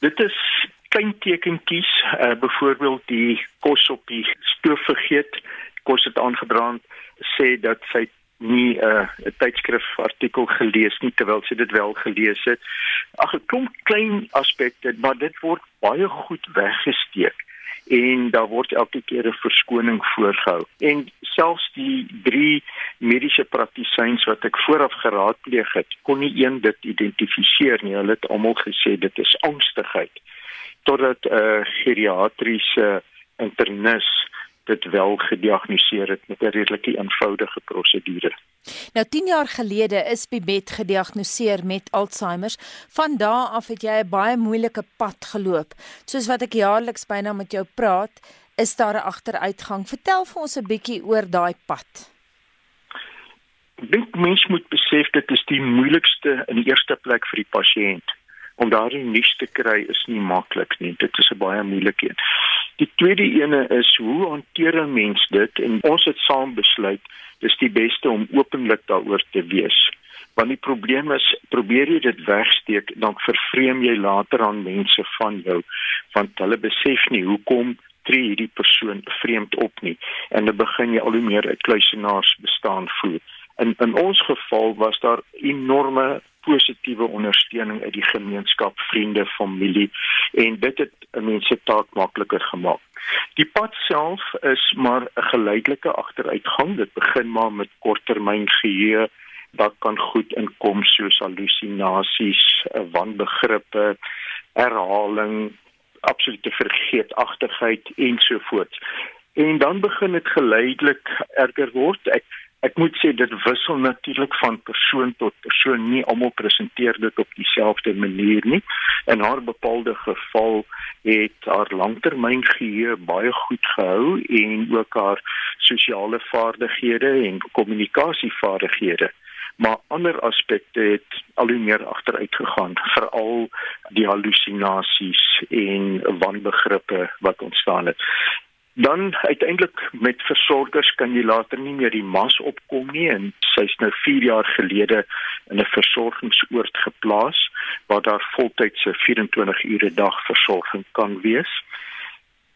Dit is klein tekentjies, uh, byvoorbeeld die kos op die stoof vergeet, kos het aangebrand, sê dat sy nie 'n uh, tydskrif artikel gelees nie terwyl sy dit wel gelees het. Ag 'n klomp klein aspekte, maar dit word baie goed weggesteek en daar word elke keer 'n verskoning voorgehou. En selfs die drie mediese praktisyns wat ek vooraf geraadpleeg het, kon nie een dit identifiseer nie. Hulle het almal gesê dit is angstigheid totdat 'n uh, geriatriese internis dit wel gediagnoseer het met 'n redelike eenvoudige prosedure. Nou 10 jaar gelede is Bibet gediagnoseer met Alzheimer. Van daardie af het jy 'n baie moeilike pad geloop. Soos wat ek jaarliks byna met jou praat, is daar 'n agteruitgang. Vertel vir ons 'n bietjie oor daai pad. Dink mense moet besef dit is die moeilikste in die eerste plek vir die pasiënt om daardie nuus te kry is nie maklik nie. Dit is 'n baie moeilike een. Die tweede ene is hoe hanteer 'n mens dit en ons het saam besluit dis die beste om openlik daaroor te wees. Want die probleem is probeer jy dit wegsteek dan vervreem jy later aan mense van jou want hulle besef nie hoekom tree hierdie persoon vreemd op nie en dan begin jy al hoe meer 'n kluisenaars bestaan voel. In in ons geval was daar enorme positiewe ondersteuning uit die gemeenskap, vriende, familie en dit het mense taak makliker gemaak. Die pad self is maar 'n geleidelike agteruitgang. Dit begin maar met korttermyn geheue wat kan goed inkom soos halusinasies, wanbegrippe, herhaling, absolute vergeetachtigheid ensovoorts. En dan begin dit geleidelik erger word. Ek Ek moet sê dit wissel natuurlik van persoon tot persoon. Nie almal presenteer dit op dieselfde manier nie. In haar bepaalde geval het haar langtermyngeheue baie goed gehou en ook haar sosiale vaardighede en kommunikasievaardighede. Maar ander aspekte het al hoe meer agteruit gegaan, veral die halusinasies en wanbegrippe wat ontstaan het dan uiteindelik met versorgers kan jy later nie meer die mas opkom nie en sy's nou 4 jaar gelede in 'n versorgingsoord geplaas waar daar voltydse 24 ure dag versorging kan wees.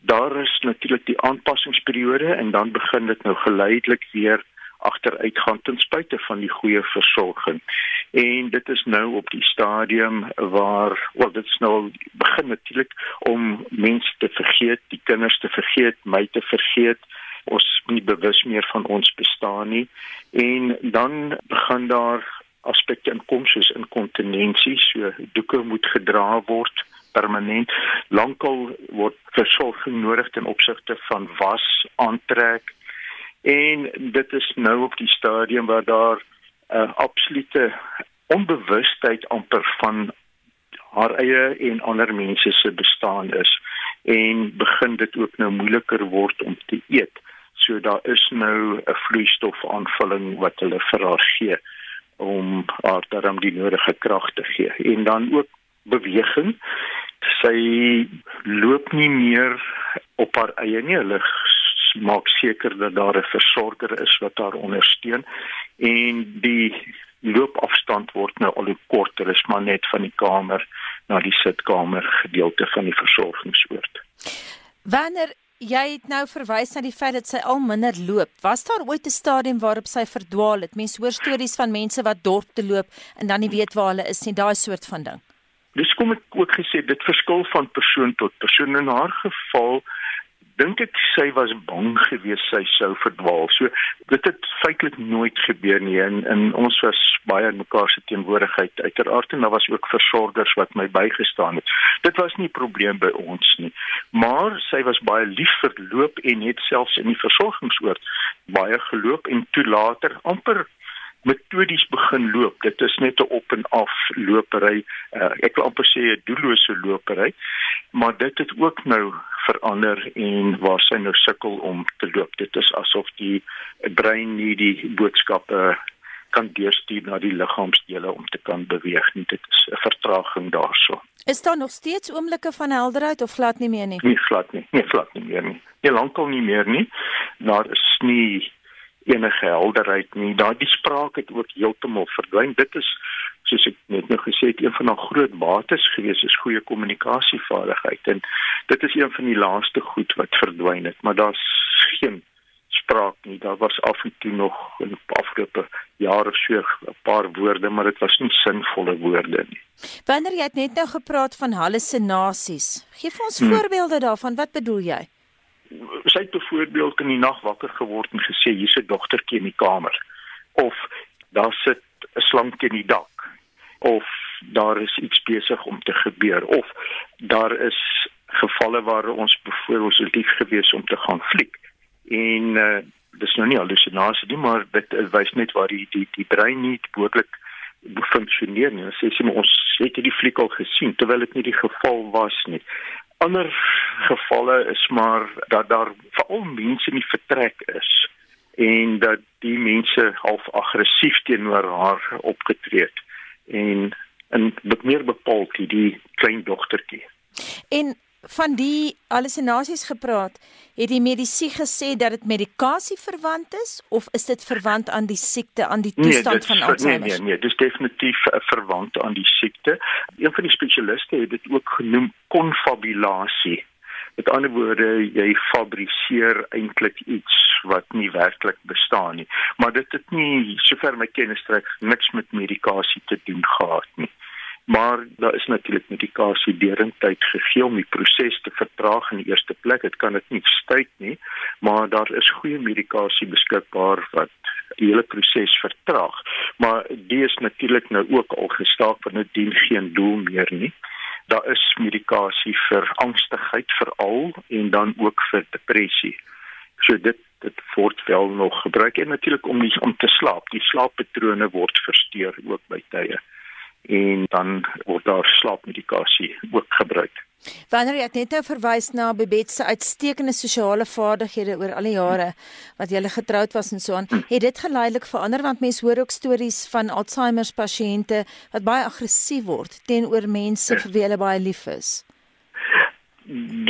Daar is natuurlik die aanpassingsperiode en dan begin dit nou geleidelik weer agteruitgaan ten spyte van die goeie versorging. En dit is nou op die stadium waar wel dit nou begin natuurlik om mense te vergeet, die kinders te vergeet, my te vergeet. Ons nie bewus meer van ons bestaan nie. En dan begin daar aspekte inkom soos inkontinensie so doeke moet gedra word permanent. Lankal word versorging nodig ten opsigte van was aantrek en dit is nou op die stadium waar daar 'n uh, absolute onbewustheid amper van haar eie en ander mense se bestaan is en begin dit ook nou moeiliker word om te eet. So daar is nou 'n vloeistofaanvulling wat hulle vir haar gee om haar darm die nodige krag te gee. En dan ook beweging. Sy loop nie meer op haar eie nie. Hulle maak seker dat daar 'n versorger is wat haar ondersteun en die loopafstand word nou al hoe korter is maar net van die kamer na die sitkamer gedeelte van die versorgingsoord. Wanneer jy het nou verwys na die feit dat sy al minder loop, was daar ooit 'n stadium waarop sy verdwaal het? Mense hoor stories van mense wat dorp te loop en dan nie weet waar hulle is nie, daai soort van ding. Dis kom ek ook gesê dit verskil van persoon tot persoon in haar geval dink ek sy was bang geweest sy sou verdwaal. So dit het feitelik nooit gebeur nie en, en ons was baie in mekaar se teenwoordigheid uiteraard en daar was ook versorgers wat my bygestaan het. Dit was nie 'n probleem by ons nie. Maar sy was baie lief vir loop en het selfs in die versorgingsoord baie geloop en toe later amper metodies begin loop. Dit is net 'n op en af lopery. Uh, ek wil amper sê 'n doellose lopery. Maar dit het ook nou verander en waar sy nou sukkel om te loop. Dit is asof die brein nie die boodskappe kan deurstuur na die liggaamsdele om te kan beweeg nie. Dit is 'n vertraging daarso. Is daar nog steeds oomblikke van helderheid of glad nie meer nie? Nee, glad nie. Nee, glad nie meer nie. Nie lankal nie meer nie. Daar is nie enige helderheid nie. Daardie spraak het ook heeltemal verdwyn. Dit is soos ek net nou gesê het, een van haar groot bates gewees is goeie kommunikasievaardigheid en dit is een van die laaste goed wat verdwyn het, maar daar's geen spraak nie. Daar was af en toe nog in die afgelope jare so 'n paar woorde, maar dit was nie sinvolle woorde nie. Wanneer jy net nou gepraat van hallusinasies. Gee vir ons hmm. voorbeelde daarvan. Wat bedoel jy? Sy het byvoorbeeld in die nag wakker geword en gesê hier's 'n dogtertjie in die kamer of daar sit 'n slank in die dak of daar is iets besig om te gebeur of daar is gevalle waar ons byvoorbeeld lief gewees om te gaan fliek en uh, dis nou nie hallusinasie nie maar dit wys net waar die die die brein nie behoorlik funksioneer nie. Sê sê ons het die fliek al gesien terwyl dit nie die geval was nie. Ander gevalle is maar dat daar veral mense in die vertrek is en dat die mense half aggressief teenoor haar opgetree het en met meer bepaald die, die klein dogtertjie. En van die hallusinasies gepraat, het die medisy gesê dat dit medikasie verwant is of is dit verwant aan die siekte, aan die nee, toestand nee, van Alzheimer? Nee, nee, nee, dis definitief uh, verwant aan die siekte. Een van die spesialiste het dit ook genoem konfabulasie. Met ander woorde, jy fabriseer eintlik iets wat nie werklik bestaan nie. Maar dit het nie sover my kennis strek niks met medikasie te doen gehad nie maar daar is natuurlik medikasie deurentyd gegee om die proses te vertraag in die eerste plek. Dit kan dit nie stuit nie, maar daar is goeie medikasie beskikbaar wat die hele proses vertraag. Maar dit is natuurlik nou ook al gestaak want dit dien geen doel meer nie. Daar is medikasie vir angstigheid veral en dan ook vir depressie. So dit dit word wel nog gebruik en natuurlik om nie om te slaap. Die slaappatrone word versteur ook by tye en dan word daar slaapmedikasie ook gebruik. Wanneer jy net nou verwys na Bebet se uitstekende sosiale vaardighede oor al die jare wat jy getroud was en so aan, het dit geleidelik verander want mense hoor ook stories van Alzheimer pasiënte wat baie aggressief word teenoor mense vir wie hulle baie lief is.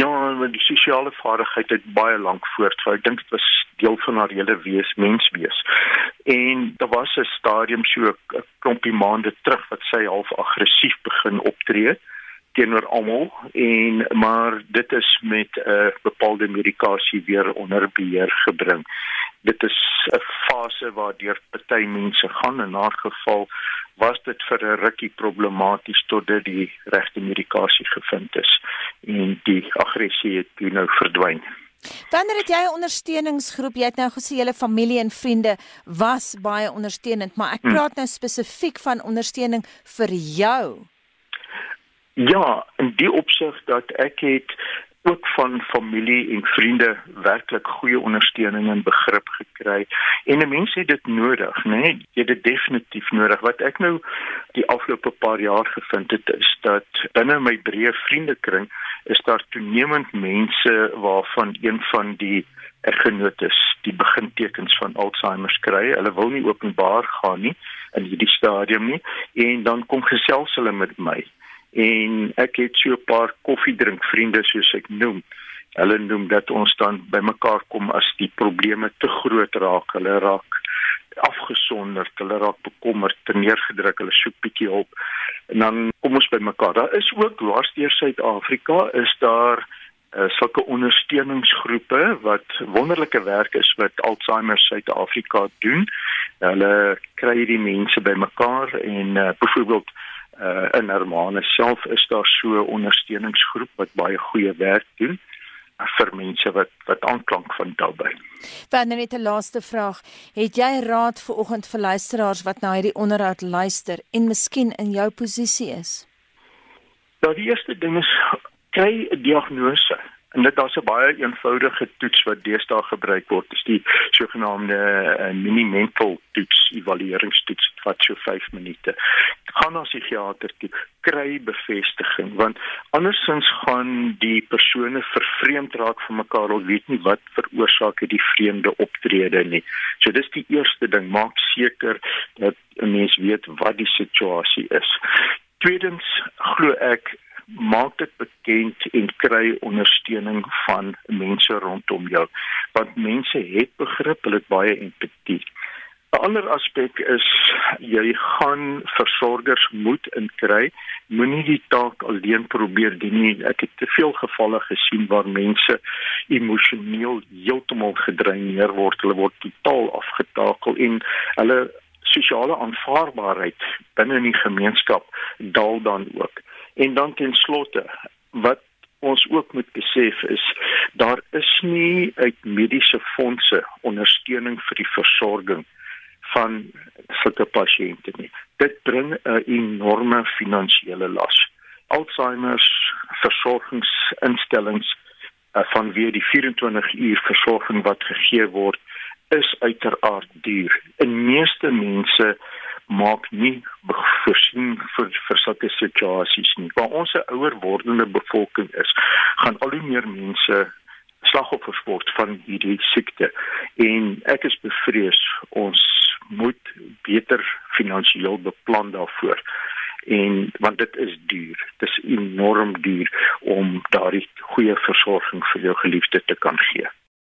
Ja, want die sosiale vaardigheid het baie lank voortgehou. Ek dink dit was deel van haar hele wees, menswees. En daar was 'n stadium so 'n klompie maande terug wat sy half aggressief begin optree teenoor almal en maar dit is met 'n uh, bepaalde medikasie weer onder beheer gebring. Dit is 'n fase waardeur party mense gaan in haar geval was dit vir 'n rukkie problematies totdat die regte medikasie gevind is en die aggressie het nou verdwyn. Wanneer het jy 'n ondersteuningsgroep? Jy het nou gesê julle familie en vriende was baie ondersteunend, maar ek hmm. praat nou spesifiek van ondersteuning vir jou. Ja, in die opsig dat ek het ook van familie en vriende werklik goeie ondersteuning en begrip gekry. En 'n mens het dit nodig, né? Nee? Jy het dit definitief nodig. Wat ek nou die afgelope paar jaar gevind het is dat binne my breë vriendekring is daar toenemend mense waarvan een van die eggenotes die begintekens van Alzheimer kry. Hulle wil nie openbaar gaan nie in hierdie stadium nie en dan kom gesels hulle met my en ek het so 'n paar koffiedrink vriende soos ek noem. Hulle noem dat ons dan bymekaar kom as die probleme te groot raak. Hulle raak afgesonderd, hulle raak bekommerd, neergedruk, hulle soek bietjie hulp. En dan kom ons bymekaar. Daar is ook dwarsteer Suid-Afrika is daar uh, sulke ondersteuningsgroepe wat wonderlike werk is wat Alzheimer Suid-Afrika doen. Hulle kry hierdie mense bymekaar en uh, byvoorbeeld uh, in Hermanus self is daar so 'n ondersteuningsgroep wat baie goeie werk doen uh, vir mense wat wat aanklank van daarbey. Wanneer net 'n laaste vraag, het jy raad vir oggend vir luisteraars wat na hierdie onderhoud luister en miskien in jou posisie is? Nou die eerste ding is kry 'n diagnose. En dit daar's 'n baie eenvoudige toets wat deesdae gebruik word. Dis die sogenaamde uh, mini-mental toets, evalueringstoets wat so 5 minute. Gaan na psigiater toe, kry bevestiging want andersins gaan die persone vervreemd raak van mekaar of weet nie wat veroorsaak die vreemde optrede nie. So dis die eerste ding, maak seker dat 'n mens weet wat die situasie is. Tweedens glo ek maak dit bekend en kry ondersteuning van mense rondom jou want mense het begrip hulle het baie empatie 'n Ander aspek is jy gaan versorgers moet inkry. Moenie die taak alleen probeer doen nie. Ek het te veel gevalle gesien waar mense emosioneel heeltemal gedreineer word. Hulle word totaal afgetakel en hulle sosiale aanvaarbaarheid binne in die gemeenskap daal dan ook. En dan ten slotte wat ons ook moet besef is daar is nie uit mediese fondse ondersteuning vir die versorging van sulke pasiënte nie. Dit bring 'n enorme finansiële las. Alzheimer versorgingsinstellings uh, van wie die 24 uur versorging wat gegee word is uiteraard duur. En meeste mense maak nie voorsien vir vir sulke situasies nie. Waar ons 'n ouer wordende bevolking is, gaan al hoe meer mense slagoffers word van hierdie siekte. En ek is bevrees ons moet beter finansiëel beplan daarvoor. En want dit is duur. Dit is enorm duur om daardie goeie versorging vir jou geliefde te kan gee.